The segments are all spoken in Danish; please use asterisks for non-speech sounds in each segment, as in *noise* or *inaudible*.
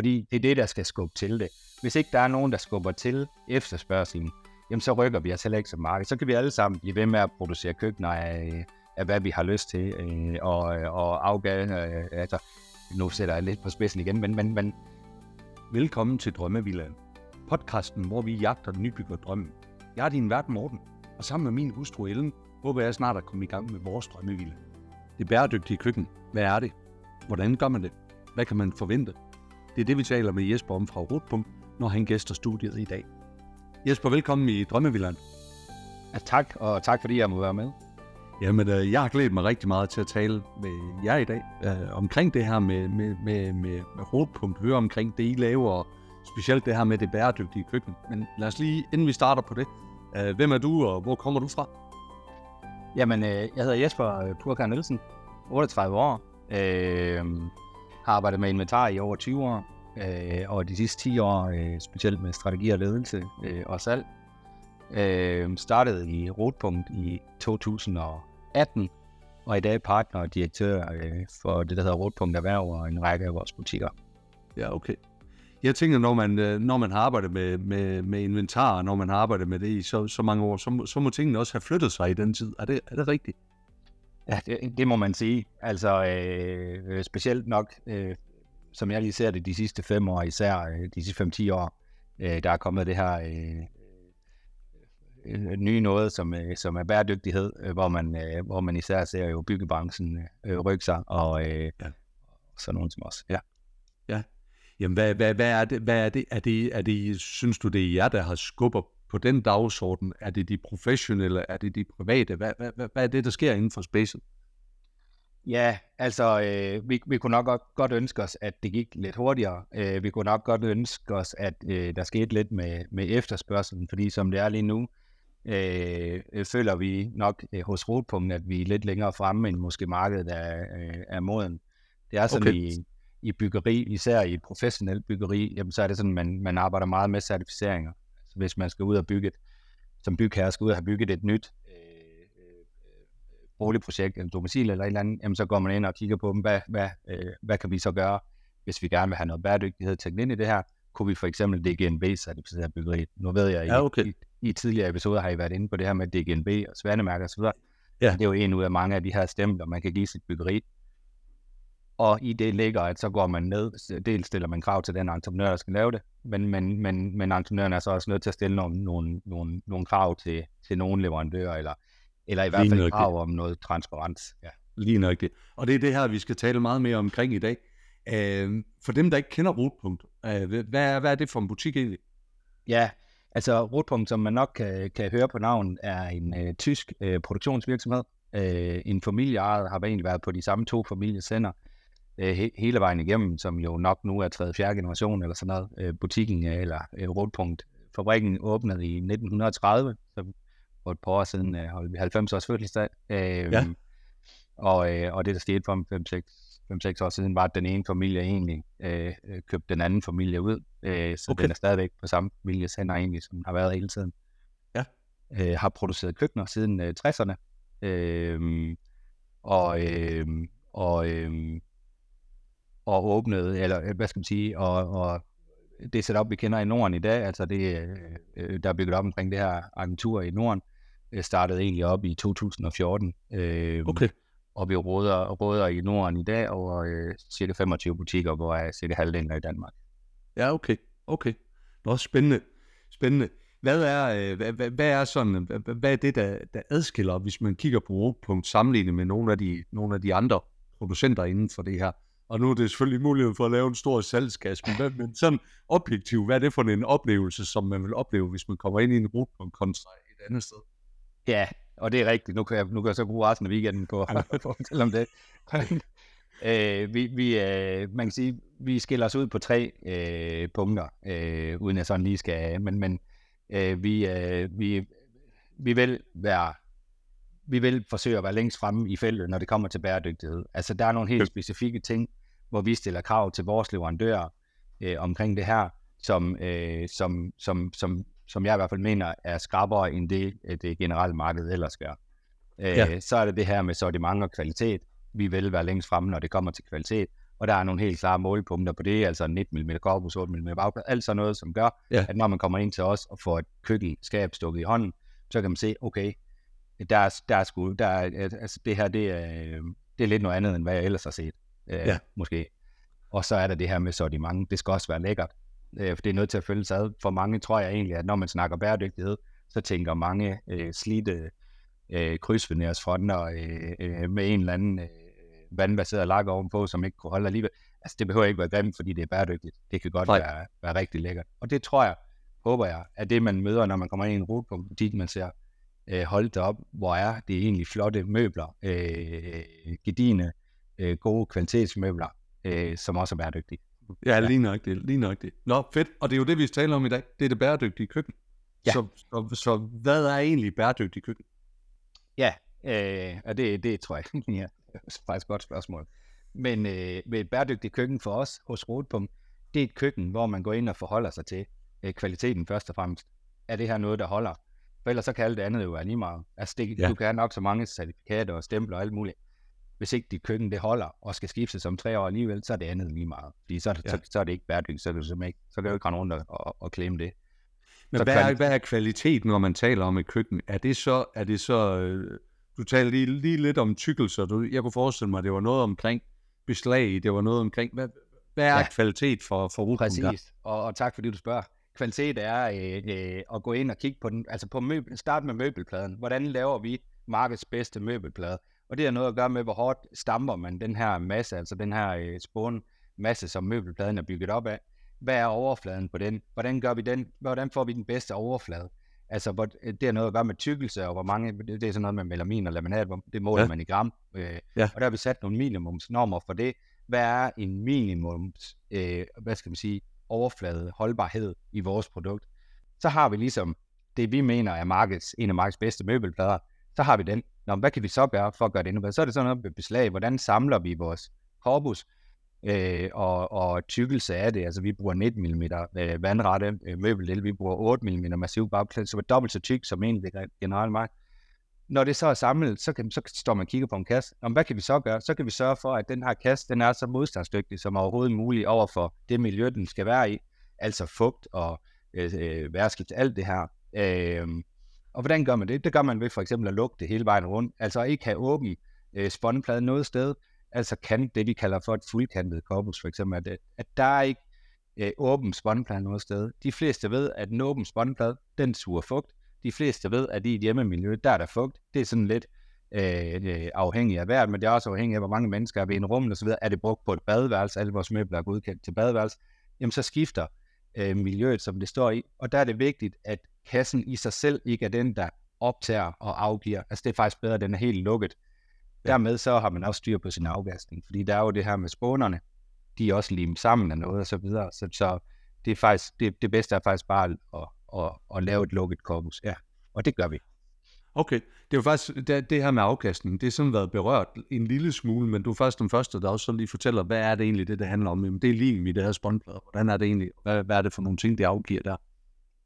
Fordi det er det, der skal skubbe til det. Hvis ikke der er nogen, der skubber til efterspørgselen, jamen så rykker vi os heller ikke som marked. Så kan vi alle sammen blive ved med at producere køkkener af, af hvad vi har lyst til, øh, og, og afgave, øh, altså, nu sætter jeg lidt på spidsen igen, men, men, men velkommen til Drømmevillaen. Podcasten, hvor vi jagter den nybygger drømmen. Jeg er din vært Morten, og sammen med min hustru Ellen, håber jeg snart at komme i gang med vores drømmevilla. Det bæredygtige køkken, hvad er det? Hvordan gør man det? Hvad kan man forvente? Det er det, vi taler med Jesper om fra Rotpunkt, når han gæster studiet i dag. Jesper, velkommen i Drømmevillaen. Ja, tak, og tak fordi jeg må være med. Jamen, øh, jeg har glædet mig rigtig meget til at tale med jer i dag øh, omkring det her med, med, med, med, med Rotpunkt, høre omkring det, I laver, og specielt det her med det bæredygtige køkken. Men lad os lige, inden vi starter på det, øh, hvem er du, og hvor kommer du fra? Jamen, øh, jeg hedder Jesper Purkar Nielsen, 38 år, øh, har arbejdet med inventar i over 20 år, øh, og de sidste 10 år øh, specielt med strategi og ledelse øh, og salg. Øh, startede i Rotpunkt i 2018, og i dag partner og direktør øh, for det, der hedder Rotpunkt Erhverv og en række af vores butikker. Ja, okay. Jeg tænker, når man, øh, når man har arbejdet med, med, med inventar, når man har arbejdet med det i så, så mange år, så, så må tingene også have flyttet sig i den tid. Er det, er det rigtigt? Ja, det, det må man sige. Altså, øh, øh, specielt nok, øh, som jeg lige ser det, de sidste fem år, især øh, de sidste fem-ti år, øh, der er kommet det her øh, øh, nye noget, som, øh, som er bæredygtighed, øh, hvor, man, øh, hvor man især ser jo byggebranchen øh, rykke sig, og øh, ja. sådan nogen som os. Ja. Ja. Jamen, hvad, hvad, hvad er det? Hvad er det? Er det, er det, synes du, det er jer, der har skubber på den dagsorden? Er det de professionelle? Er det de private? Hvad, hvad, hvad, hvad er det, der sker inden for spacet? Ja, altså, øh, vi, vi kunne nok godt, godt ønske os, at det gik lidt hurtigere. Øh, vi kunne nok godt ønske os, at øh, der skete lidt med, med efterspørgselen, fordi som det er lige nu, øh, føler vi nok øh, hos Rotpunkt, at vi er lidt længere fremme, end måske markedet er, øh, er moden. Det er sådan okay. i, i byggeri, især i professionelt byggeri, jamen, så er det sådan, man, man arbejder meget med certificeringer. Hvis man skal ud og bygge et, som bygherre skal ud og have bygget et nyt boligprojekt, eller domicil eller et eller andet, jamen så går man ind og kigger på dem, hvad, hvad, øh, hvad kan vi så gøre, hvis vi gerne vil have noget bæredygtighed tænkt ind i det her, kunne vi for eksempel DGNB-certificere byggeri. Nu ved jeg, ja, okay. i, i, i tidligere episoder har I været inde på det her med DGNB og sværnemærker osv. Ja. Det er jo en ud af mange af de her stempler, man kan give sit byggeri. Og i det ligger, at så går man ned, dels stiller man krav til den entreprenør, der skal lave det, men, men, men, men entreprenøren er så også nødt til at stille nogle, nogle, nogle, nogle krav til, til nogle leverandører, eller eller i hvert fald et krav om noget transparens. Ja. Lige nøjagtigt. Og det er det her, vi skal tale meget mere omkring i dag. Uh, for dem, der ikke kender Rotpunkt, uh, hvad, er, hvad er det for en butik egentlig? Ja, altså Rotpunkt, som man nok kan, kan høre på navn, er en uh, tysk uh, produktionsvirksomhed. Uh, en familie har egentlig været på de samme to familiesender he, hele vejen igennem, som jo nok nu er 3. 4. generation eller sådan noget. Uh, butikken eller uh, Rotpunkt fabrikken åbnede i 1930, så for et par år siden øh, holdt vi 90 års fødselsdag. Øh, ja. og, øh, og det, der skete for 5-6 år siden, var, at den ene familie egentlig øh, øh, købte den anden familie ud. Øh, så okay. den er stadigvæk på samme families hænder egentlig, som har været hele tiden. Ja. Øh, har produceret køkkener siden øh, 60'erne. Øh, og, øh, og, øh, og åbnede, eller hvad skal man sige, og, og det setup, vi kender i Norden i dag, altså det, øh, der er bygget op omkring det her agentur i Norden, øh, startede egentlig op i 2014. Øh, okay. Og vi råder, råder i Norden i dag over øh, cirka 25 butikker, hvor er cirka halvdelen er i Danmark. Ja, okay. Okay. Nå, spændende. Spændende. Hvad er, øh, hvad, hvad, hvad er sådan, hvad, hvad er det, der, der adskiller, hvis man kigger på Ropunkt sammenlignet med nogle af, de, nogle af de andre producenter inden for det her? Og nu er det selvfølgelig mulighed for at lave en stor salgskasse, men, men sådan objektivt, hvad er det for en oplevelse, som man vil opleve, hvis man kommer ind i en Ropunkt kontra et andet sted? Ja, og det er rigtigt. Nu kan jeg, nu kan jeg så bruge resten af weekenden på at *laughs* *laughs* fortælle om det. *laughs* øh, vi, vi, øh, man kan sige, vi skiller os ud på tre øh, punkter, øh, uden jeg sådan lige skal, men, men øh, vi, øh, vi, vi vil være vi vil forsøge at være længst fremme i feltet, når det kommer til bæredygtighed. Altså, der er nogle helt specifikke ting, hvor vi stiller krav til vores leverandører øh, omkring det her, som, øh, som, som, som som jeg i hvert fald mener er skrappere end det, øh, det generelle marked ellers gør. Øh, ja. Så er det det her med sortiment og kvalitet. Vi vil være længst fremme, når det kommer til kvalitet. og der er nogle helt klare målpunkter på det, altså 19 mm korpus, 8 mm bagplade, alt sådan noget, som gør, ja. at når man kommer ind til os og får et køkkenskab stukket i hånden, så kan man se, okay, der er, der er sgu, der er, altså det her, det er, det er lidt noget andet, end hvad jeg ellers har set, øh, ja. måske. Og så er der det her med sortiment, det skal også være lækkert, øh, for det er nødt til at følge sig ad. For mange tror jeg egentlig, at når man snakker bæredygtighed, så tænker mange øh, slidte øh, krydsvenersfronter øh, øh, med en eller anden øh, vandbaseret lak ovenpå, som ikke kunne holde alligevel. Altså, det behøver ikke være grimt, fordi det er bæredygtigt. Det kan godt være, være rigtig lækkert. Og det tror jeg, håber jeg, er det, man møder, når man kommer ind i en rutepunkt, fordi man ser, øh, holdt op, hvor er det egentlig flotte møbler, øh, gedine, øh, gode kvalitetsmøbler, øh, som også er bæredygtige. Ja, lige nok det, lige nok det. Nå, fedt. Og det er jo det, vi taler om i dag. Det er det bæredygtige køkken. Ja. Så, så, så hvad er egentlig bæredygtigt køkken? Ja, øh, og det, det tror jeg *laughs* ja, er faktisk et godt spørgsmål. Men øh, med et bæredygtigt køkken for os hos Rotpunkt, det er et køkken, hvor man går ind og forholder sig til øh, kvaliteten først og fremmest. Er det her noget, der holder? For ellers så kan alt det andet jo være lige meget. Altså det, ja. du kan have nok så mange certifikater og stempler og alt muligt. Hvis ikke dit køkken det holder og skal skiftes om tre år alligevel, så er det andet lige meget. Fordi så, ja. så, så er det ikke bæredygtigt, så det ikke, så kan du ikke rende rundt og, og, og klemme det. Men så hvad, er, hvad er kvalitet, når man taler om et køkken? Er det så, er det så øh, du talte lige, lige lidt om tykkelser. Du, jeg kunne forestille mig, det var noget omkring beslag, det var noget omkring, hvad, hvad er ja. kvalitet for, for Præcis, og, og tak fordi du spørger. Kvalitet er øh, øh, at gå ind og kigge på den, altså på møbel, start med møbelpladen. Hvordan laver vi markedets bedste møbelplade? Og det har noget at gøre med, hvor hårdt stamper man den her masse, altså den her øh, spån masse, som møbelpladen er bygget op af hvad er overfladen på den? Hvordan gør vi den? Hvordan får vi den bedste overflade? Altså, det har noget at gøre med tykkelse, og hvor mange, det, er sådan noget med melamin og laminat, det måler ja. man i gram. Øh, ja. Og der har vi sat nogle minimumsnormer for det. Hvad er en minimums, øh, hvad skal man sige, overflade, holdbarhed i vores produkt? Så har vi ligesom det, vi mener er markeds, en af markeds bedste møbelplader, så har vi den. Nå, hvad kan vi så gøre for at gøre det endnu bedre? Så er det sådan noget med beslag. Hvordan samler vi vores korpus? øh, og, og tykkelse af det. Altså vi bruger 19 mm øh, vandrette øh, møbeldel, vi bruger 8 mm massiv bagklæde, så er dobbelt så tyk som egentlig generelt meget. Når det så er samlet, så, kan, så står man og kigger på en kasse. Om hvad kan vi så gøre? Så kan vi sørge for, at den her kasse, den er så modstandsdygtig som overhovedet muligt over for det miljø, den skal være i. Altså fugt og øh, øh værskilt, alt det her. Øh, og hvordan gør man det? Det gør man ved for eksempel at lukke det hele vejen rundt. Altså ikke have åben øh, spåndplade noget sted, altså kan det, vi kalder for et fuldkantet korpus, for eksempel, at, at der er ikke øh, åben spåndplade noget sted. De fleste ved, at en åben spåndplade, den suger fugt. De fleste ved, at i et hjemmemiljø, der er der fugt. Det er sådan lidt øh, øh afhængig af vejret, men det er også afhængig af, hvor mange mennesker er ved en rum, og så videre. Er det brugt på et badeværelse, alle vores møbler er godkendt til badeværelse, jamen så skifter øh, miljøet, som det står i. Og der er det vigtigt, at kassen i sig selv ikke er den, der optager og afgiver. Altså det er faktisk bedre, at den er helt lukket. Dermed så har man også styr på sin afgasning, fordi der er jo det her med spånerne, de er også limet sammen af noget og så videre, så, så det er faktisk, det, det bedste er faktisk bare at, at, at, at lave et lukket korpus, ja, og det gør vi. Okay, det er jo faktisk, det, det her med afkastning, det er sådan været berørt en lille smule, men du er først den første, der også så lige fortæller, hvad er det egentlig, det det handler om? Jamen, det er lige i det her spåndplade. Hvordan er det egentlig? Hvad, hvad er det for nogle ting, det afgiver der?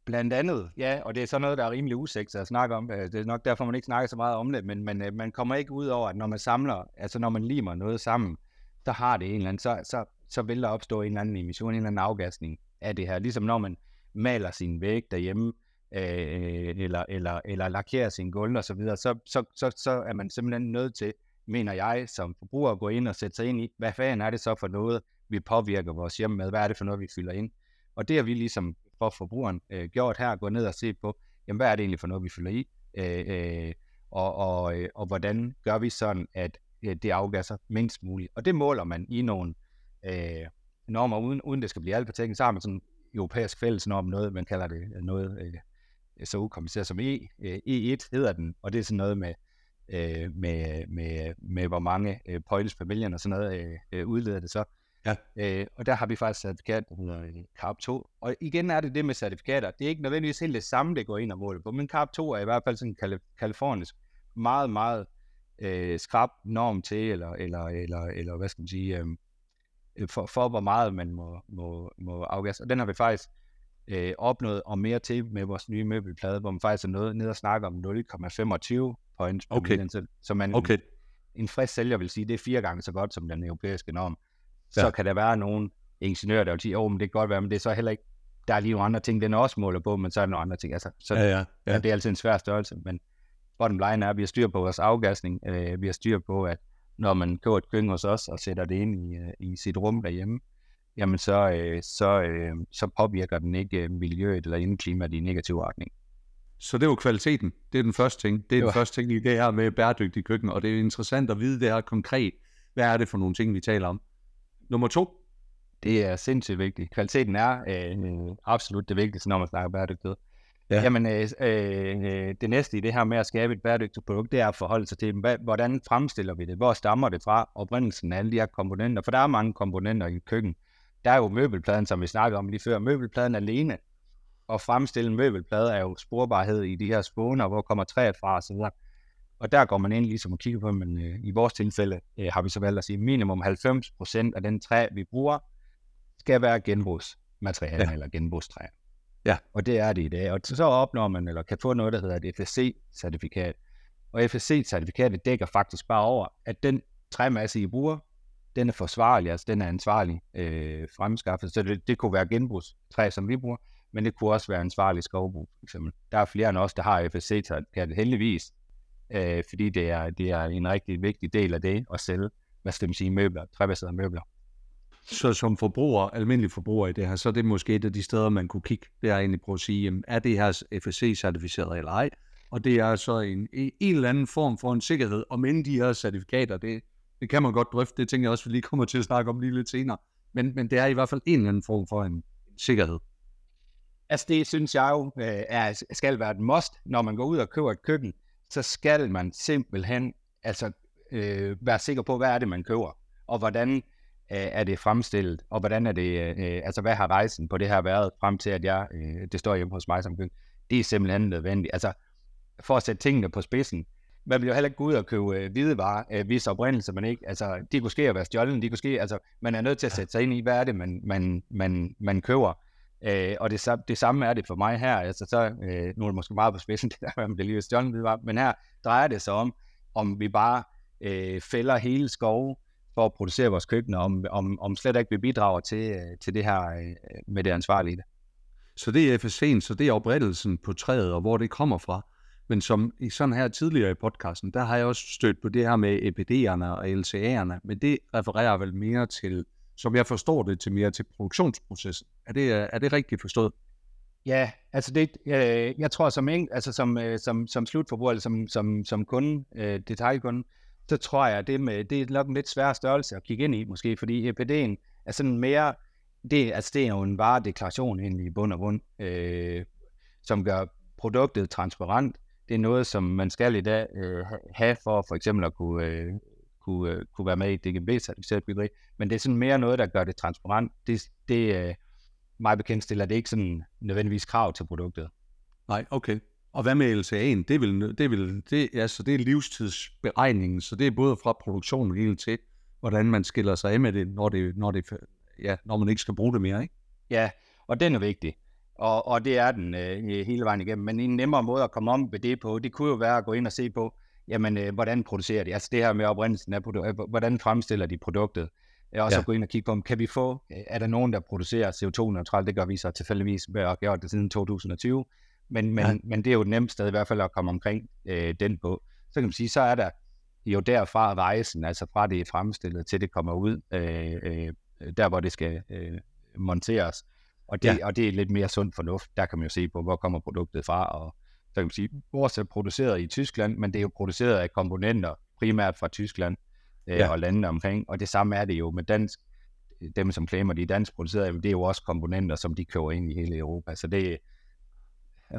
Blandt andet, ja, og det er sådan noget, der er rimelig usikker at snakke om. Øh, det er nok derfor, man ikke snakker så meget om det, men, men øh, man kommer ikke ud over, at når man samler, altså når man limer noget sammen, så har det en eller anden, så, så, så vil der opstå en eller anden emission, en eller anden afgasning af det her. Ligesom når man maler sin væg derhjemme, øh, eller, eller, eller lakerer sin gulv og så videre, så, så, så, så er man simpelthen nødt til, mener jeg, som forbruger at gå ind og sætte sig ind i, hvad fanden er det så for noget, vi påvirker vores hjem med, hvad er det for noget, vi fylder ind. Og det har vi ligesom for forbrugeren øh, gjort her, gå ned og se på, jamen hvad er det egentlig for noget, vi fylder i, øh, øh, og, og, øh, og hvordan gør vi sådan, at øh, det afgasser mindst muligt. Og det måler man i nogle øh, normer, uden, uden det skal blive alt på teknisk, så har man sådan en europæisk fællesnorm, noget, man kalder det øh, noget øh, så ukompliceret som E. Øh, E1 hedder den, og det er sådan noget med, øh, med, med, med hvor mange øh, points per million og sådan noget øh, øh udleder det så. Ja. Øh, og der har vi faktisk certifikat, der hedder øh, CARP 2. Og igen er det det med certifikater. Det er ikke nødvendigvis helt det samme, det går ind og måler på, men CARP 2 er i hvert fald sådan en kalifornisk, meget, meget øh, skrab norm til, eller, eller, eller, eller hvad skal man sige, øhm, øh, for, for hvor meget man må, må, må afgasse. Og den har vi faktisk øh, opnået og mere til med vores nye møbelplade, hvor man faktisk er nede, nede og snakker om 0,25 points okay. Så man, okay. en frisk sælger vil sige, det er fire gange så godt som den europæiske norm. Ja. så kan der være nogle ingeniører, der vil sige, åh, oh, men det kan godt være, men det er så heller ikke, der er lige nogle andre ting, den også måler på, men så er der nogle andre ting. Altså, så, ja, ja, ja. det er altid en svær størrelse, men bottom line er, at vi har styr på vores afgasning, øh, vi har styr på, at når man køber et køkken hos os og sætter det ind i, øh, i sit rum derhjemme, jamen så, øh, så, øh, så påvirker den ikke øh, miljøet eller indeklimaet i negativ retning. Så det er jo kvaliteten. Det er den første ting. Det er den første ting i det her med bæredygtig køkken, og det er interessant at vide det her konkret. Hvad er det for nogle ting, vi taler om? Nummer to. Det er sindssygt vigtigt. Kvaliteten er øh, absolut det vigtigste, når man snakker bæredygtighed. Ja. Jamen, øh, øh, det næste i det her med at skabe et bæredygtigt produkt, det er at forholde sig til, hvad, hvordan fremstiller vi det? Hvor stammer det fra? Oprindelsen af alle de her komponenter. For der er mange komponenter i køkken. Der er jo møbelpladen, som vi snakkede om lige før. Møbelpladen alene at fremstille en møbelplade er jo sporbarhed i de her spåner, hvor kommer træet fra osv. Og der går man ind ligesom og kigger på, men øh, i vores tilfælde øh, har vi så valgt at sige, minimum 90% af den træ, vi bruger, skal være genbrugsmateriale ja. eller genbrugstræ. Ja. Og det er det i dag. Og så opnår man, eller kan få noget, der hedder et FSC-certifikat. Og FSC-certifikatet dækker faktisk bare over, at den træmasse, I bruger, den er forsvarlig, altså den er ansvarlig øh, fremskaffet. Så det, det kunne være genbrugstræ, som vi bruger, men det kunne også være ansvarlig skovbrug, for eksempel. Der er flere end os, der har FSC-certifikatet, heldigvis, øh, fordi det er, det er en rigtig vigtig del af det at sælge, hvad skal man sige, møbler, træbaserede møbler. Så som forbruger, almindelig forbruger i det her, så er det måske et af de steder, man kunne kigge, det er egentlig på at sige, jamen, er det her FSC-certificeret eller ej? Og det er så en, en eller anden form for en sikkerhed, om end de her certifikater, det, det kan man godt drøfte, det tænker jeg også, vi lige kommer til at snakke om lige lidt senere. Men, men det er i hvert fald en eller anden form for en sikkerhed. Altså det synes jeg jo øh, er, skal være et must, når man går ud og køber et køkken, så skal man simpelthen altså, øh, være sikker på, hvad er det, man køber, og hvordan øh, er det fremstillet, og hvordan er det, øh, altså hvad har rejsen på det her været, frem til at jeg, øh, det står hjemme hos mig som køkken. Det er simpelthen nødvendigt. Altså, for at sætte tingene på spidsen, man vil jo heller ikke gå ud og købe øh, hvidevarer, øh, hvis oprindelse man ikke, altså, de kunne ske at være stjålet, de kunne ske, altså, man er nødt til at sætte sig ind i, hvad er det, man, man, man, man køber, Øh, og det, det samme er det for mig her. Altså, så, øh, nu er det måske meget på spidsen, *laughs* det der med, om det lige stjålet var, men her drejer det sig om, om vi bare øh, fælder hele skove for at producere vores køkkener, om, om, om slet ikke vi bidrager til, øh, til det her øh, med det ansvarlige. Så det er FSC'en, så det er oprettelsen på træet, og hvor det kommer fra. Men som i sådan her tidligere i podcasten, der har jeg også stødt på det her med EPD'erne og LCA'erne, men det refererer vel mere til som jeg forstår det, til mere til produktionsprocessen. Er det, øh, er det rigtigt forstået? Ja, altså det, øh, jeg tror som, en, altså som, øh, som, som slutforbruger, eller som, som, som kunde, øh, detaljkunde, så tror jeg, at det, med, det er nok en lidt sværere størrelse at kigge ind i, måske, fordi EPD'en er sådan mere, det, altså det er jo en varedeklaration egentlig i bund og bund, øh, som gør produktet transparent. Det er noget, som man skal i dag øh, have for for eksempel at kunne øh, kunne, øh, kunne være med i DGB-certificeret byggeri, men det er sådan mere noget, der gør det transparent. Det, det øh, mig bekendt stiller det ikke sådan nødvendigvis krav til produktet. Nej, okay. Og hvad med LCA'en? Det vel, det vel det, altså det er livstidsberegningen, så det er både fra produktionen helt til, hvordan man skiller sig af med det, når, det, når, det, ja, når man ikke skal bruge det mere, ikke? Ja, og den er vigtig. Og, og det er den øh, hele vejen igennem. Men en nemmere måde at komme om ved det på, det kunne jo være at gå ind og se på, jamen, øh, hvordan producerer de? Altså det her med oprindelsen af produktet, øh, hvordan fremstiller de produktet? Og så ja. gå ind og kigge på, kan vi få, øh, er der nogen, der producerer CO2-neutralt? Det gør vi så tilfældigvis ved at gøre det siden 2020. Men, men, ja. men det er jo et nemt sted i hvert fald at komme omkring øh, den på. Så kan man sige, så er der jo derfra rejsen, altså fra det er fremstillet til det kommer ud, øh, øh, der hvor det skal øh, monteres. Og det, ja. og det er lidt mere sund fornuft. Der kan man jo se på, hvor kommer produktet fra, og så kan man sige, vores er produceret i Tyskland, men det er jo produceret af komponenter, primært fra Tyskland øh, ja. og landene omkring, og det samme er det jo med dansk, dem som claimer, de er dansk produceret, det er jo også komponenter, som de køber ind i hele Europa, så det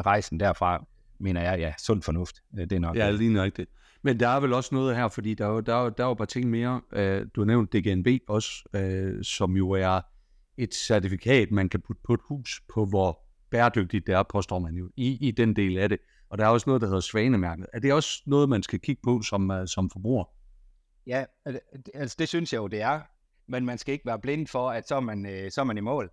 rejsen derfra, mener jeg, ja, sund fornuft, øh, det er nok. Ja, lige rigtigt. Men der er vel også noget her, fordi der er jo, der er, der er jo bare ting mere. Uh, du har nævnt DGNB også, uh, som jo er et certifikat, man kan putte på et hus, på hvor bæredygtigt det er, påstår man jo, i, i den del af det. Og der er også noget, der hedder svanemærket. Er det også noget, man skal kigge på som, som forbruger? Ja, altså det synes jeg jo, det er. Men man skal ikke være blind for, at så er man, øh, så er man i mål.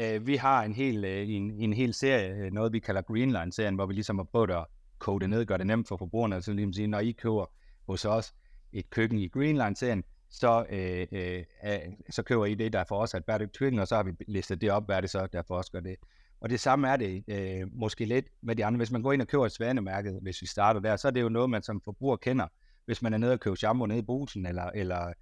Uh, vi har en hel, øh, en, en hel serie, øh, noget vi kalder Greenline-serien, hvor vi ligesom har prøvet at kode det ned, gøre det nemt for forbrugerne. Altså ligesom sige, når I køber hos os et køkken i Greenline-serien, så, øh, øh, så køber I det, der for os er et bæredygtigt køkken, og så har vi listet det op, hvad er det så, der for os gør det. Og det samme er det øh, måske lidt med de andre. Hvis man går ind og køber et svanemærke, hvis vi starter der, så er det jo noget, man som forbruger kender. Hvis man er nede og køber shampoo nede i brusen, eller, eller,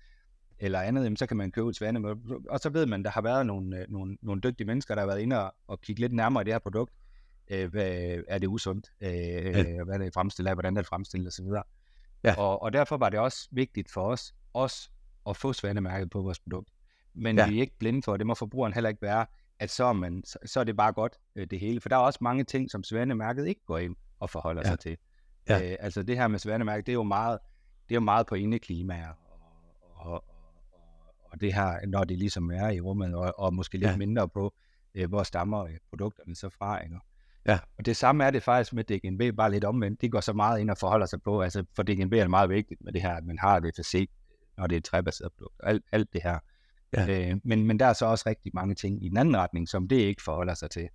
eller andet, jamen, så kan man købe et svanemærke. Og så ved man, der har været nogle, øh, nogle, nogle dygtige mennesker, der har været inde og, og kigge lidt nærmere i det her produkt. Øh, hvad, er det usundt? Øh, ja. Hvad er det fremstillet af? Hvordan er det fremstillet? osv. Ja. Og, og derfor var det også vigtigt for os, også at få svanemærket på vores produkt. Men ja. vi er ikke blinde for, det må forbrugeren heller ikke være, at så er, man, så, så er det bare godt, øh, det hele. For der er også mange ting, som svanemærket ikke går ind og forholder ja. sig til. Ja. Øh, altså det her med svanemærket, det er jo meget, det er jo meget på indeklimaer, og, og, og, og det her, når det ligesom er i rummet, og, og måske lidt ja. mindre på, øh, hvor stammer øh, produkterne så fra. Ikke? Ja. Og det samme er det faktisk med DGNB, bare lidt omvendt. Det går så meget ind og forholder sig på, altså for DGNB er det meget vigtigt med det her, at man har det FSC, når det er et træbaseret produkt, alt, alt det her. Ja. Øh, men, men der er så også rigtig mange ting i den anden retning, som det ikke forholder sig til.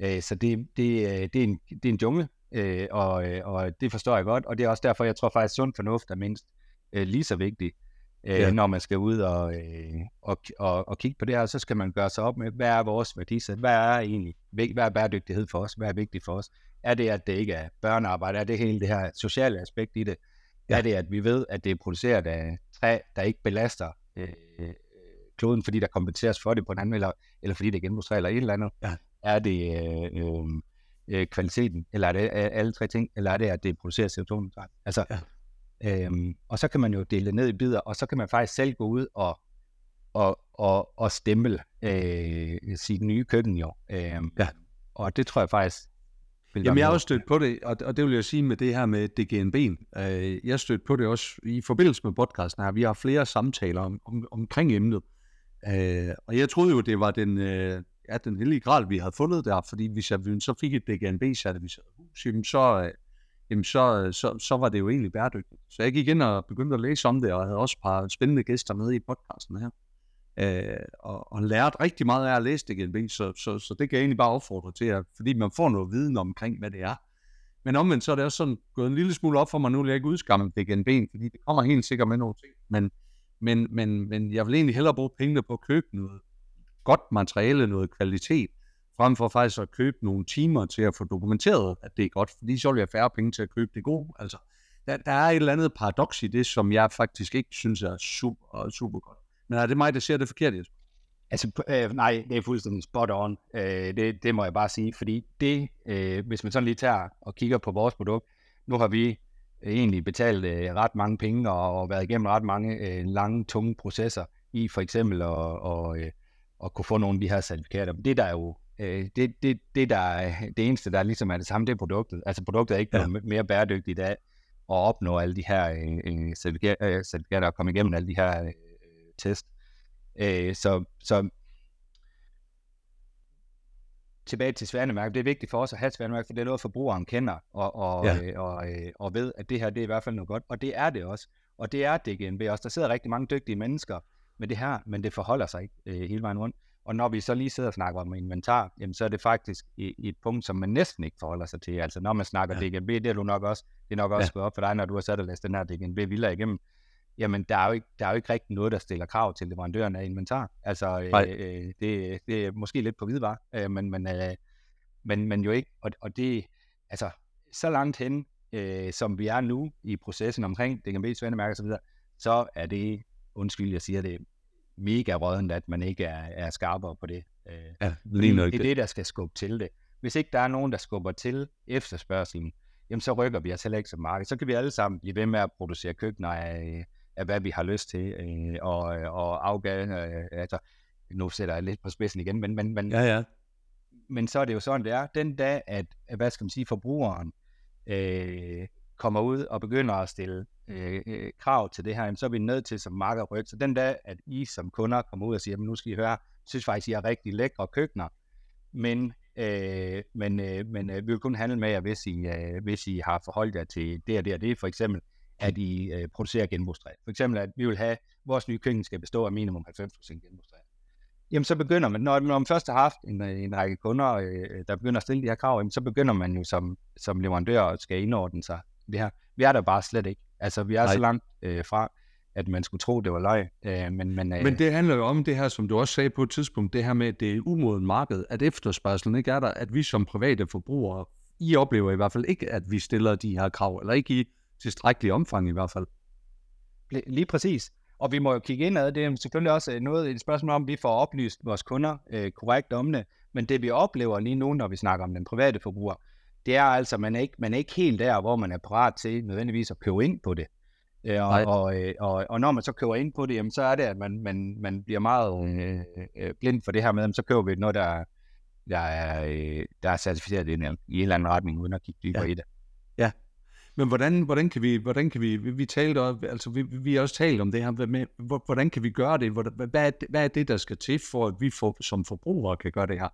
Øh, så det, det, øh, det, er en, det er en jungle, øh, og, øh, og det forstår jeg godt, og det er også derfor, jeg tror faktisk, sund fornuft er mindst øh, lige så vigtigt, øh, ja. når man skal ud og, øh, og, og, og kigge på det her, så skal man gøre sig op med, hvad er vores værdisæt, hvad er egentlig, hvad er bæredygtighed for os, hvad er vigtigt for os, er det, at det ikke er børnearbejde, er det hele det her sociale aspekt i det, ja. er det, at vi ved, at det er produceret af træ, der ikke belaster øh, kloden, fordi der kompenseres for det på en anden, eller, eller fordi det er genbrugsræ, eller et eller andet. Ja. Er det øh, øh, øh kvaliteten, eller er det alle tre ting, eller er det, at det producerer CO2? Altså, ja. øhm, og så kan man jo dele det ned i bidder, og så kan man faktisk selv gå ud og, og, og, og stemple øh, sit nye køkken jo. Øhm, ja. Og det tror jeg faktisk Jamen, jeg har også stødt på det, og, og det vil jeg sige med det her med DGNB. Øh, jeg stødt på det også i forbindelse med podcasten her. Vi har flere samtaler om, om, omkring emnet. Øh, og jeg troede jo, det var den, øh, ja, den hellige gral, vi havde fundet der, fordi hvis jeg så fik et DGNB-certificeret hus, jamen så, øh, jamen så, øh, så, så var det jo egentlig bæredygtigt. Så jeg gik ind og begyndte at læse om det, og havde også et par spændende gæster med i podcasten her. Øh, og, og lært rigtig meget af at læse DGNB, så, så, så det kan jeg egentlig bare opfordre til, at, fordi man får noget viden omkring, hvad det er. Men omvendt så er det også sådan gået en lille smule op for mig, nu vil jeg ikke udskamme DGNB, fordi det kommer helt sikkert med nogle ting, men men, men, men jeg vil egentlig hellere bruge pengene på at købe noget godt materiale, noget kvalitet, frem for faktisk at købe nogle timer til at få dokumenteret, at det er godt, fordi så vil jeg færre penge til at købe det gode. Altså, der, der er et eller andet paradoks i det, som jeg faktisk ikke synes er super, super godt. Men er det mig, der ser det forkert, Jesper? Altså, øh, nej, det er fuldstændig spot on. Øh, det, det må jeg bare sige, fordi det, øh, hvis man sådan lige tager og kigger på vores produkt, nu har vi øh, egentlig betalt øh, ret mange penge og, og været igennem ret mange øh, lange, tunge processer i for eksempel at, og, øh, at kunne få nogle af de her certifikater. Det der er jo øh, det, det, det, der er, det eneste, der ligesom er det samme, det er produktet. Altså produktet er ikke ja. mere bæredygtigt af at opnå alle de her øh, øh certifikater, øh, certifikater og komme igennem alle de her øh, test. Øh, så, så tilbage til Svanemærke, det er vigtigt for os at have Svanemærke, for det er noget, forbrugeren kender, og, og, ja. øh, og, øh, og ved, at det her det er i hvert fald noget godt, og det er det også. Og det er DGNB også. Der sidder rigtig mange dygtige mennesker med det her, men det forholder sig ikke øh, hele vejen rundt. Og når vi så lige sidder og snakker om inventar, jamen så er det faktisk i, i et punkt, som man næsten ikke forholder sig til. Altså når man snakker ja. DGNB, det er du nok også, det er nok også ja. gået op for dig, når du har sat og læst den her DGNB Villa igennem jamen der er, jo ikke, der er jo ikke rigtig noget, der stiller krav til leverandøren af inventar. Altså, øh, øh, det, det er måske lidt på hvidvar, øh, men, men, øh, men, men jo ikke. Og, og det, altså, så langt hen, øh, som vi er nu i processen omkring DGB, Svendemærke osv., så, så er det, undskyld, jeg siger det, mega rådent, at man ikke er, er skarpere på det. Øh, ja, lige det er det, der skal skubbe til det. Hvis ikke der er nogen, der skubber til efterspørgselen, jamen så rykker vi os heller ikke som marked. Så kan vi alle sammen blive ved med at producere køkkener af, af hvad vi har lyst til, øh, og, og afgave, øh, altså, nu sætter jeg lidt på spidsen igen, men, men, men, ja, ja. men så er det jo sådan, det er, den dag, at, hvad skal man sige, forbrugeren øh, kommer ud og begynder at stille Øh, øh, krav til det her, så er vi nødt til som marked rykke. Så den dag, at I som kunder kommer ud og siger, nu skal I høre, synes faktisk, I har rigtig lækre køkkener, men, øh, men, øh, men øh, vi vil kun handle med jer, hvis I, øh, hvis I har forholdt jer til det og det og det, for eksempel at I øh, producerer genbrugstræ. For eksempel, at vi vil have, at vores nye køkken skal bestå af minimum 90% genbrugstræ. Jamen, så begynder man, når, når man først har haft en, øh, en række kunder, øh, der begynder at stille de her krav, jamen, så begynder man jo som, som leverandør at skal indordne sig det her. Vi er der bare slet ikke. Altså, vi er Nej. så langt øh, fra. at man skulle tro, det var løg. Øh, men, men, øh, men det handler jo om det her, som du også sagde på et tidspunkt, det her med, at det er umoden marked, at efterspørgselen ikke er der, at vi som private forbrugere, I oplever i hvert fald ikke, at vi stiller de her krav, eller ikke i tilstrækkelig omfang i hvert fald. Lige præcis. Og vi må jo kigge ind ad det. er selvfølgelig også øh, noget, et spørgsmål om, at vi får oplyst vores kunder øh, korrekt om det. Men det vi oplever lige nu, når vi snakker om den private forbruger, det er altså, man er ikke, man er ikke helt der, hvor man er parat til nødvendigvis at købe ind på det. Øh, og, og, øh, og, og når man så køber ind på det, jamen, så er det, at man, man, man bliver meget øh, øh, blind for det her med, så køber vi noget, der, der, er, øh, der er certificeret i en, i en eller anden retning, uden at kigge dybere ja. i det. Ja, men hvordan, hvordan kan vi, hvordan kan vi, vi, vi talte, altså vi, vi har også talt om det her, med, hvordan kan vi gøre det, hvad er, hvad er det, der skal til, for at vi for, som forbrugere kan gøre det her?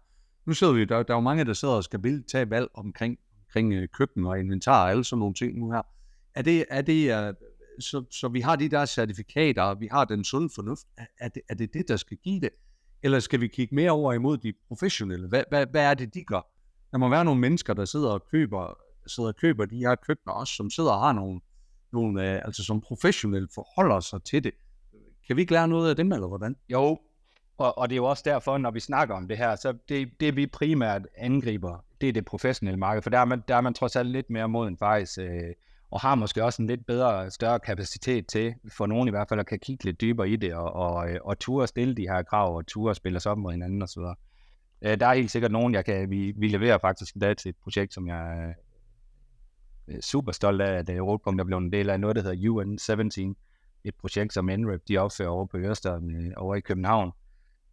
Nu sidder vi, der, der er jo mange, der sidder og skal tage valg omkring, omkring øh, køkken og inventar og alle sådan nogle ting nu her. Er det, er det uh, så, så vi har de der certifikater, og vi har den sunde fornuft, er er, det, er det det, der skal give det? Eller skal vi kigge mere over imod de professionelle? Hvad, hvad, hvad er det, de gør? Der må være nogle mennesker, der sidder og køber sidder og køber de her køkkener også, som sidder og har nogle, nogle øh, altså som professionelt forholder sig til det. Kan vi ikke lære noget af dem, eller hvordan? Jo, og, og det er jo også derfor, når vi snakker om det her, så det, det vi primært angriber, det er det professionelle marked, for der er man, der er man trods alt lidt mere moden faktisk, øh, og har måske også en lidt bedre, større kapacitet til, for nogen i hvert fald, at kan kigge lidt dybere i det, og, og, øh, og ture stille de her krav, og ture spille sig op mod hinanden osv. Øh, der er helt sikkert nogen, jeg kan, vi, vi leverer faktisk en dag til et projekt, som jeg Øh, øh super stolt af, at øh, Europunkt er blevet en del af noget, der hedder UN17, et projekt, som NREP de opfører over på Ørestaden øh, over i København.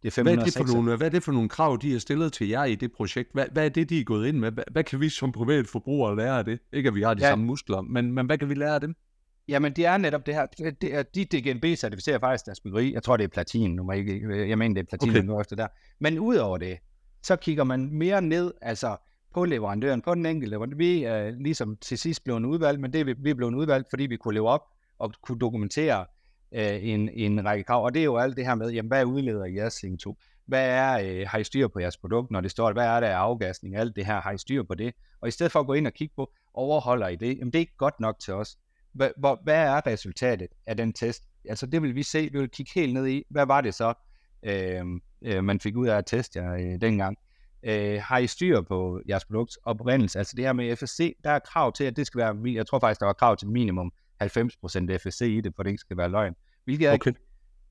Det er hvad, er det for nogle, hvad er det for nogle krav, de har stillet til jer i det projekt? Hvad, hvad er det, de er gået ind med? Hvad, hvad kan vi som privat forbrugere lære af det? Ikke at vi har de ja. samme muskler, men, men hvad kan vi lære af dem? Jamen, det er netop det her. Det er, de DGNB certificerer faktisk deres byggeri. Jeg tror, det er platin. Nu må jeg, ikke, jeg mener, det er platin, okay. der. Men udover det, så kigger man mere ned, altså på leverandøren, på den enkelte leverandør. Vi er ligesom til sidst blevet udvalgt, men det vi, vi er blevet udvalgt, fordi vi kunne leve op og kunne dokumentere øh, en, en række krav. Og det er jo alt det her med, jamen, hvad udleder i jeres CO2? Hvad er, øh, har I styr på jeres produkt, når det står, hvad er der af afgasning? Alt det her, har I styr på det? Og i stedet for at gå ind og kigge på, overholder I det? Jamen, det er ikke godt nok til os. Hvad, hvor, hvad er resultatet af den test? Altså, det vil vi se. Vi vil kigge helt ned i, hvad var det så, øh, øh, man fik ud af at teste jer øh, dengang? øh, har I styr på jeres produkts oprindelse? Altså det her med FSC, der er krav til, at det skal være, jeg tror faktisk, der var krav til minimum 90% FSC i det, for det ikke skal være løgn. Hvilket er okay. ikke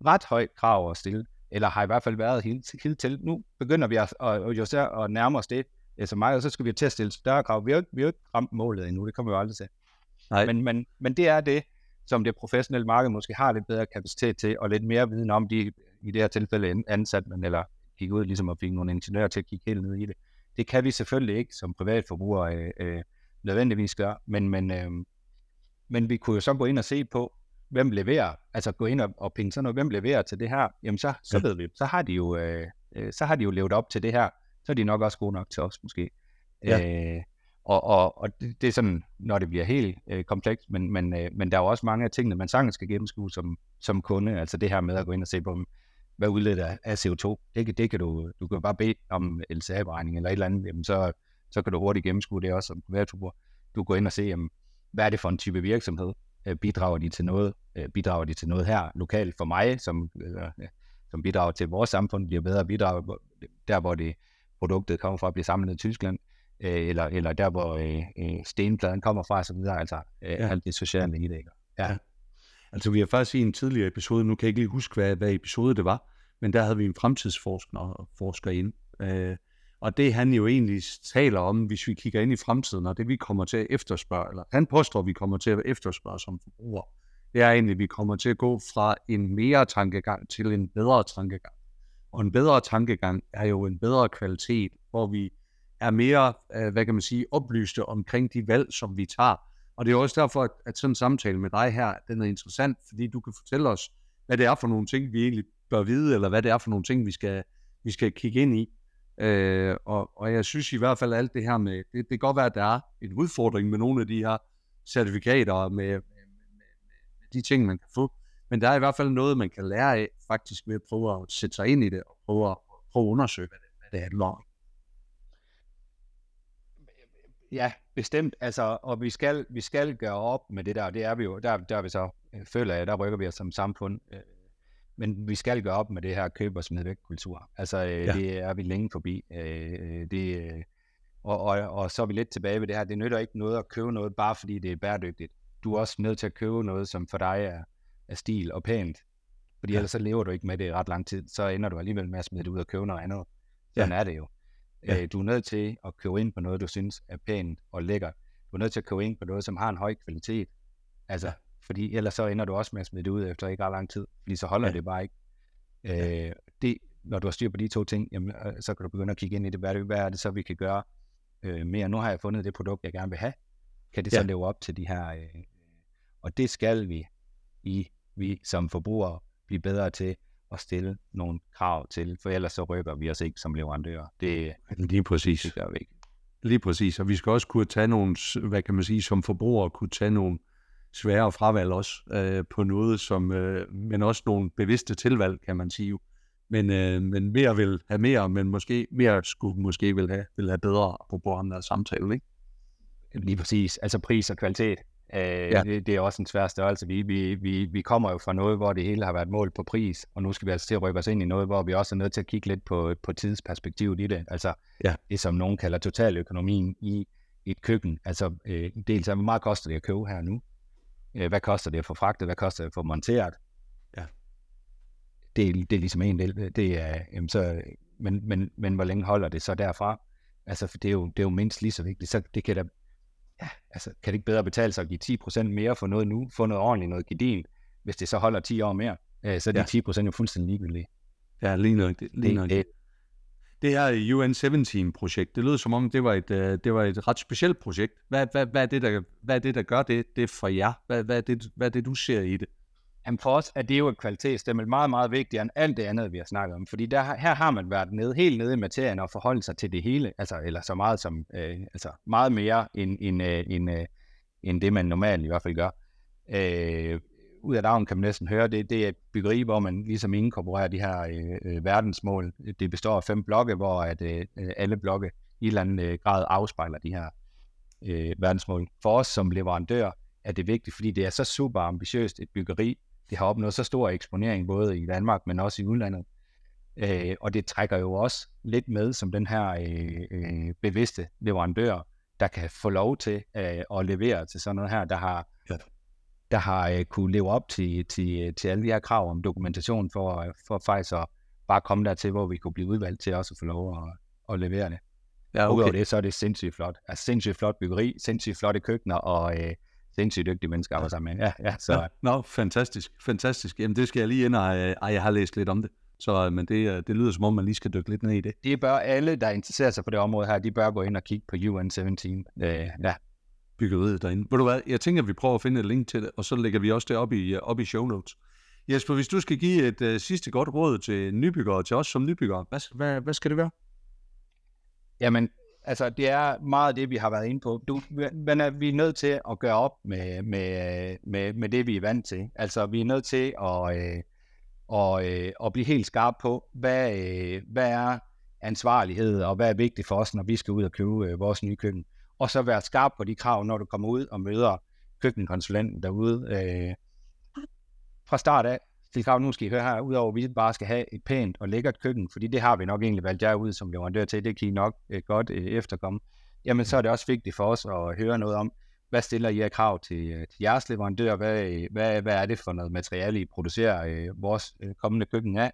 ret højt krav at stille, eller har i hvert fald været helt, helt til. Nu begynder vi at, at, at, at, at nærme os det, så meget, og så skal vi til at stille større krav. Vi har jo ikke, vi har ikke ramt målet endnu, det kommer vi jo aldrig til. Nej. Men, men, men det er det, som det professionelle marked måske har lidt bedre kapacitet til, og lidt mere viden om de, i det her tilfælde ansat, men eller gik ud ligesom og fik nogle ingeniører til at kigge helt ned i det. Det kan vi selvfølgelig ikke som privatforbrugere øh, øh, nødvendigvis gøre, men, men, øh, men vi kunne jo så gå ind og se på, hvem leverer, altså gå ind og, og pinge sådan noget, hvem leverer til det her, jamen så, så ved vi, så har de jo, øh, øh, så har de jo levet op til det her, så er de nok også gode nok til os måske. Ja. Øh, og, og, og det, det er sådan, når det bliver helt øh, komplekst, men, men, øh, men der er jo også mange af tingene, man sagtens skal gennemskue som, som kunde, altså det her med at gå ind og se på, hvad udleder af CO2. Det, det kan du, du kan bare bede om LCA-beregning eller et eller andet, jamen så, så kan du hurtigt gennemskue det også som privatforbruger. Du går ind og se, jamen, hvad er det for en type virksomhed? Øh, bidrager de til noget? Øh, bidrager de til noget her lokalt for mig, som, øh, som bidrager til vores samfund, bliver bedre bidrag, der hvor det produktet kommer fra, bliver samlet i Tyskland, eller, eller der hvor stenpladen kommer fra, så videre, altså ja. alt det sociale i det. Ikke? Ja. Altså vi har faktisk i en tidligere episode, nu kan jeg ikke lige huske, hvad, hvad episode det var, men der havde vi en fremtidsforsker forsker ind. Øh, og det han jo egentlig taler om, hvis vi kigger ind i fremtiden, og det vi kommer til at efterspørge, eller han påstår, at vi kommer til at efterspørge som forbruger, det er egentlig, at vi kommer til at gå fra en mere tankegang til en bedre tankegang. Og en bedre tankegang er jo en bedre kvalitet, hvor vi er mere, øh, hvad kan man sige, oplyste omkring de valg, som vi tager, og det er også derfor, at sådan en samtale med dig her, den er interessant, fordi du kan fortælle os, hvad det er for nogle ting, vi egentlig bør vide, eller hvad det er for nogle ting, vi skal, vi skal kigge ind i. Øh, og, og jeg synes i hvert fald, alt det her med, det, det kan godt være, at der er en udfordring med nogle af de her certifikater, med, med, med, med de ting, man kan få. Men der er i hvert fald noget, man kan lære af, faktisk ved at prøve at sætte sig ind i det, og prøve at, prøve at undersøge, hvad det, hvad det handler om. Ja, bestemt. Altså, og vi skal, vi skal gøre op med det der, det er vi jo, der, der er vi så øh, føler jeg, der rykker vi os som samfund. Øh, men vi skal gøre op med det her køb og smid væk kultur. Altså, øh, ja. det er vi længe forbi. Øh, det, øh, og, og, og så er vi lidt tilbage ved det her. Det nytter ikke noget at købe noget, bare fordi det er bæredygtigt. Du er også nødt til at købe noget, som for dig er, er stil og pænt. Fordi ja. ellers så lever du ikke med det i ret lang tid. Så ender du alligevel med at smide det ud og købe noget andet. Sådan ja. er det jo. Ja. Øh, du er nødt til at købe ind på noget, du synes er pænt og lækkert. Du er nødt til at købe ind på noget, som har en høj kvalitet. Altså, fordi ellers så ender du også med at smide det ud efter ikke ret lang tid. Fordi så holder ja. det bare ikke. Øh, det, når du har styr på de to ting, jamen, øh, så kan du begynde at kigge ind i det. Hvad er det, hvad er det så, vi kan gøre øh, mere? Nu har jeg fundet det produkt, jeg gerne vil have. Kan det så ja. leve op til de her... Øh, og det skal vi, i, vi som forbrugere, blive bedre til at stille nogle krav til, for ellers så rykker vi os ikke som leverandører. Det, Lige præcis. Det gør vi ikke. Lige præcis, og vi skal også kunne tage nogle, hvad kan man sige, som forbrugere, kunne tage nogle svære fravalg også øh, på noget, som, øh, men også nogle bevidste tilvalg, kan man sige. Men, øh, men mere vil have mere, men måske mere skulle måske vil have, vil have bedre på ham der samtale, ikke? Lige præcis, altså pris og kvalitet. Øh, ja. det, det er også en svær størrelse. Vi, vi, vi, vi kommer jo fra noget, hvor det hele har været målt på pris, og nu skal vi altså til at rykke os ind i noget, hvor vi også er nødt til at kigge lidt på, på tidsperspektivet i det. Altså ja. det, som nogen kalder totaløkonomien i et køkken. Altså øh, dels, hvor meget koster det at købe her nu? Øh, hvad koster det at få fragtet? Hvad koster det at få monteret? Ja. Det, er, det er ligesom en del. Det er, jamen så, men, men, men hvor længe holder det så derfra? Altså, for det er jo, det er jo mindst lige så vigtigt. Så det kan da ja, altså, kan det ikke bedre betale sig at give 10% mere for noget nu, få noget ordentligt, noget gedin, hvis det så holder 10 år mere, øh, så er de ja. 10% jo fuldstændig ligegyldige. Ja, lige nok. Lige nok. Det, det det her UN-17-projekt, det lød som om, det var et, øh, det var et ret specielt projekt. Hvad, hvad, hvad, er det, der, hvad er det, der gør det, det for jer? Hvad, hvad, er det, hvad er det, du ser i det? Jamen for os er det jo et kvalitetsstempel meget, meget vigtigere end alt det andet, vi har snakket om. Fordi der, her har man været nede, helt nede i materien og forholdt sig til det hele, altså, eller så meget som, øh, altså meget mere end, end, øh, end, øh, end det, man normalt i hvert fald gør. Øh, ud af dagen kan man næsten høre, det, det er et byggeri, hvor man ligesom inkorporerer de her øh, øh verdensmål. Det består af fem blokke, hvor at, øh, øh, alle blokke i en eller anden øh, grad afspejler de her øh, verdensmål. For os som leverandør er det vigtigt, fordi det er så super ambitiøst et byggeri, det har opnået så stor eksponering, både i Danmark, men også i udlandet. Øh, og det trækker jo også lidt med som den her øh, øh, bevidste leverandør, der kan få lov til øh, at levere til sådan noget her, der har der har øh, kunne leve op til, til, til alle de her krav om dokumentation for, for faktisk at bare komme dertil, hvor vi kunne blive udvalgt til også at få lov at, at levere det. Ja, okay. Udover det, så er det sindssygt flot. Altså sindssygt flot byggeri, sindssygt flotte køkkener, og øh, sindssygt dygtige mennesker arbejder sammen med. Ja, ja, så. Ja, no, fantastisk, fantastisk. Jamen det skal jeg lige ind og, ej, jeg har læst lidt om det. Så, men det, øh, det lyder som om, man lige skal dykke lidt ned i det. Det bør alle, der interesserer sig for det område her, de bør gå ind og kigge på UN17. Øh, ja. Byggeriet derinde. Ved du hvad, jeg tænker, at vi prøver at finde et link til det, og så lægger vi også det op i, øh, op i show notes. Jesper, hvis du skal give et uh, sidste godt råd til nybyggere, til os som nybyggere, hvad, hvad, hvad skal det være? Jamen, altså det er meget det, vi har været inde på. Du, men er, vi er nødt til at gøre op med, med, med, med det, vi er vant til. Altså vi er nødt til at, øh, og, øh, at blive helt skarp på, hvad, øh, hvad er ansvarlighed, og hvad er vigtigt for os, når vi skal ud og købe øh, vores nye køkken. Og så være skarp på de krav, når du kommer ud og møder køkkenkonsulenten derude. Øh, fra start af, til krav, nu skal I høre her, udover at vi bare skal have et pænt og lækkert køkken, fordi det har vi nok egentlig valgt jer ud som leverandør til, det kan I nok øh, godt øh, efterkomme, jamen så er det også vigtigt for os at høre noget om, hvad stiller I af krav til, øh, til jeres leverandør, hvad, øh, hvad, hvad er det for noget materiale, I producerer øh, vores øh, kommende køkken af,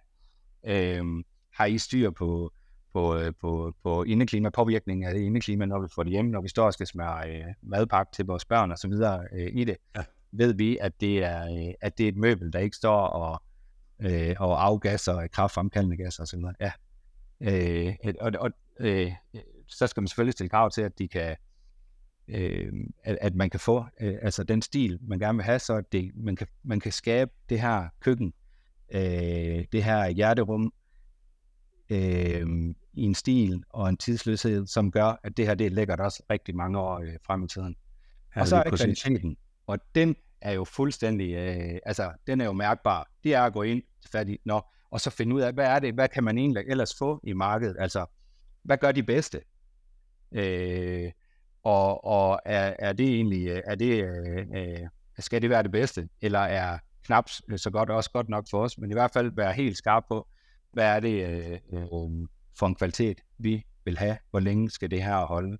øh, har I styr på, på, øh, på, på indeklima, påvirkning af det indeklima, når vi får det hjemme, når vi står og skal smøre øh, madpakke til vores børn og så videre øh, i det. Ja ved vi, at det er, øh, at det er et møbel, der ikke står og, øh, og afgasser kraftfremkaldende gas og sådan noget. Ja. Øh, og, og øh, så skal man selvfølgelig stille krav til, at de kan øh, at, at man kan få øh, altså den stil, man gerne vil have, så det, man, kan, man kan skabe det her køkken, øh, det her hjerterum, øh, i en stil og en tidsløshed, som gør, at det her det er lækkert også rigtig mange år øh, frem i tiden. Ja, og så er kvaliteten, og den er jo fuldstændig, øh, altså den er jo mærkbar. Det er at gå ind til fat i, nå, og så finde ud af, hvad er det, hvad kan man egentlig ellers få i markedet? Altså, hvad gør de bedste? Øh, og og er, er det egentlig, er det, øh, øh skal det være det bedste, eller er knap så godt også godt nok for os, men i hvert fald være helt skarp på, hvad er det øh, øh, for en kvalitet, vi vil have, hvor længe skal det her holde.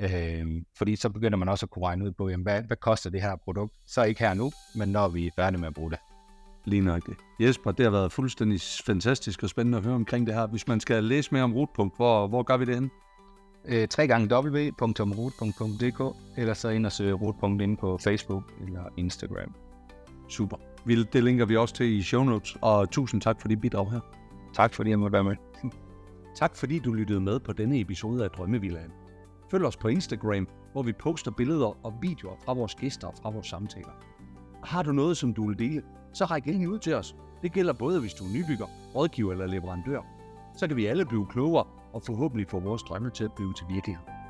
Øh, fordi så begynder man også at kunne regne ud på, jamen, hvad, hvad koster det her produkt? Så ikke her nu, men når vi er færdige med at bruge det. Lige nok det. Jesper, det har været fuldstændig fantastisk og spændende at høre omkring det her. Hvis man skal læse mere om Rotpunkt, hvor, hvor gør vi det hen? Øh, 3 gange www.rotpunkt.dk eller så ind og søge Rotpunkt inde på Facebook eller Instagram. Super. Det linker vi også til i show notes, og tusind tak for dit bidrag her. Tak fordi jeg måtte være med. *laughs* tak fordi du lyttede med på denne episode af Drømmevillaen. Følg os på Instagram, hvor vi poster billeder og videoer fra vores gæster og fra vores samtaler. Har du noget, som du vil dele, så ræk endelig ud til os. Det gælder både, hvis du er nybygger, rådgiver eller leverandør. Så kan vi alle blive klogere og forhåbentlig få vores drømme til at blive til virkelighed.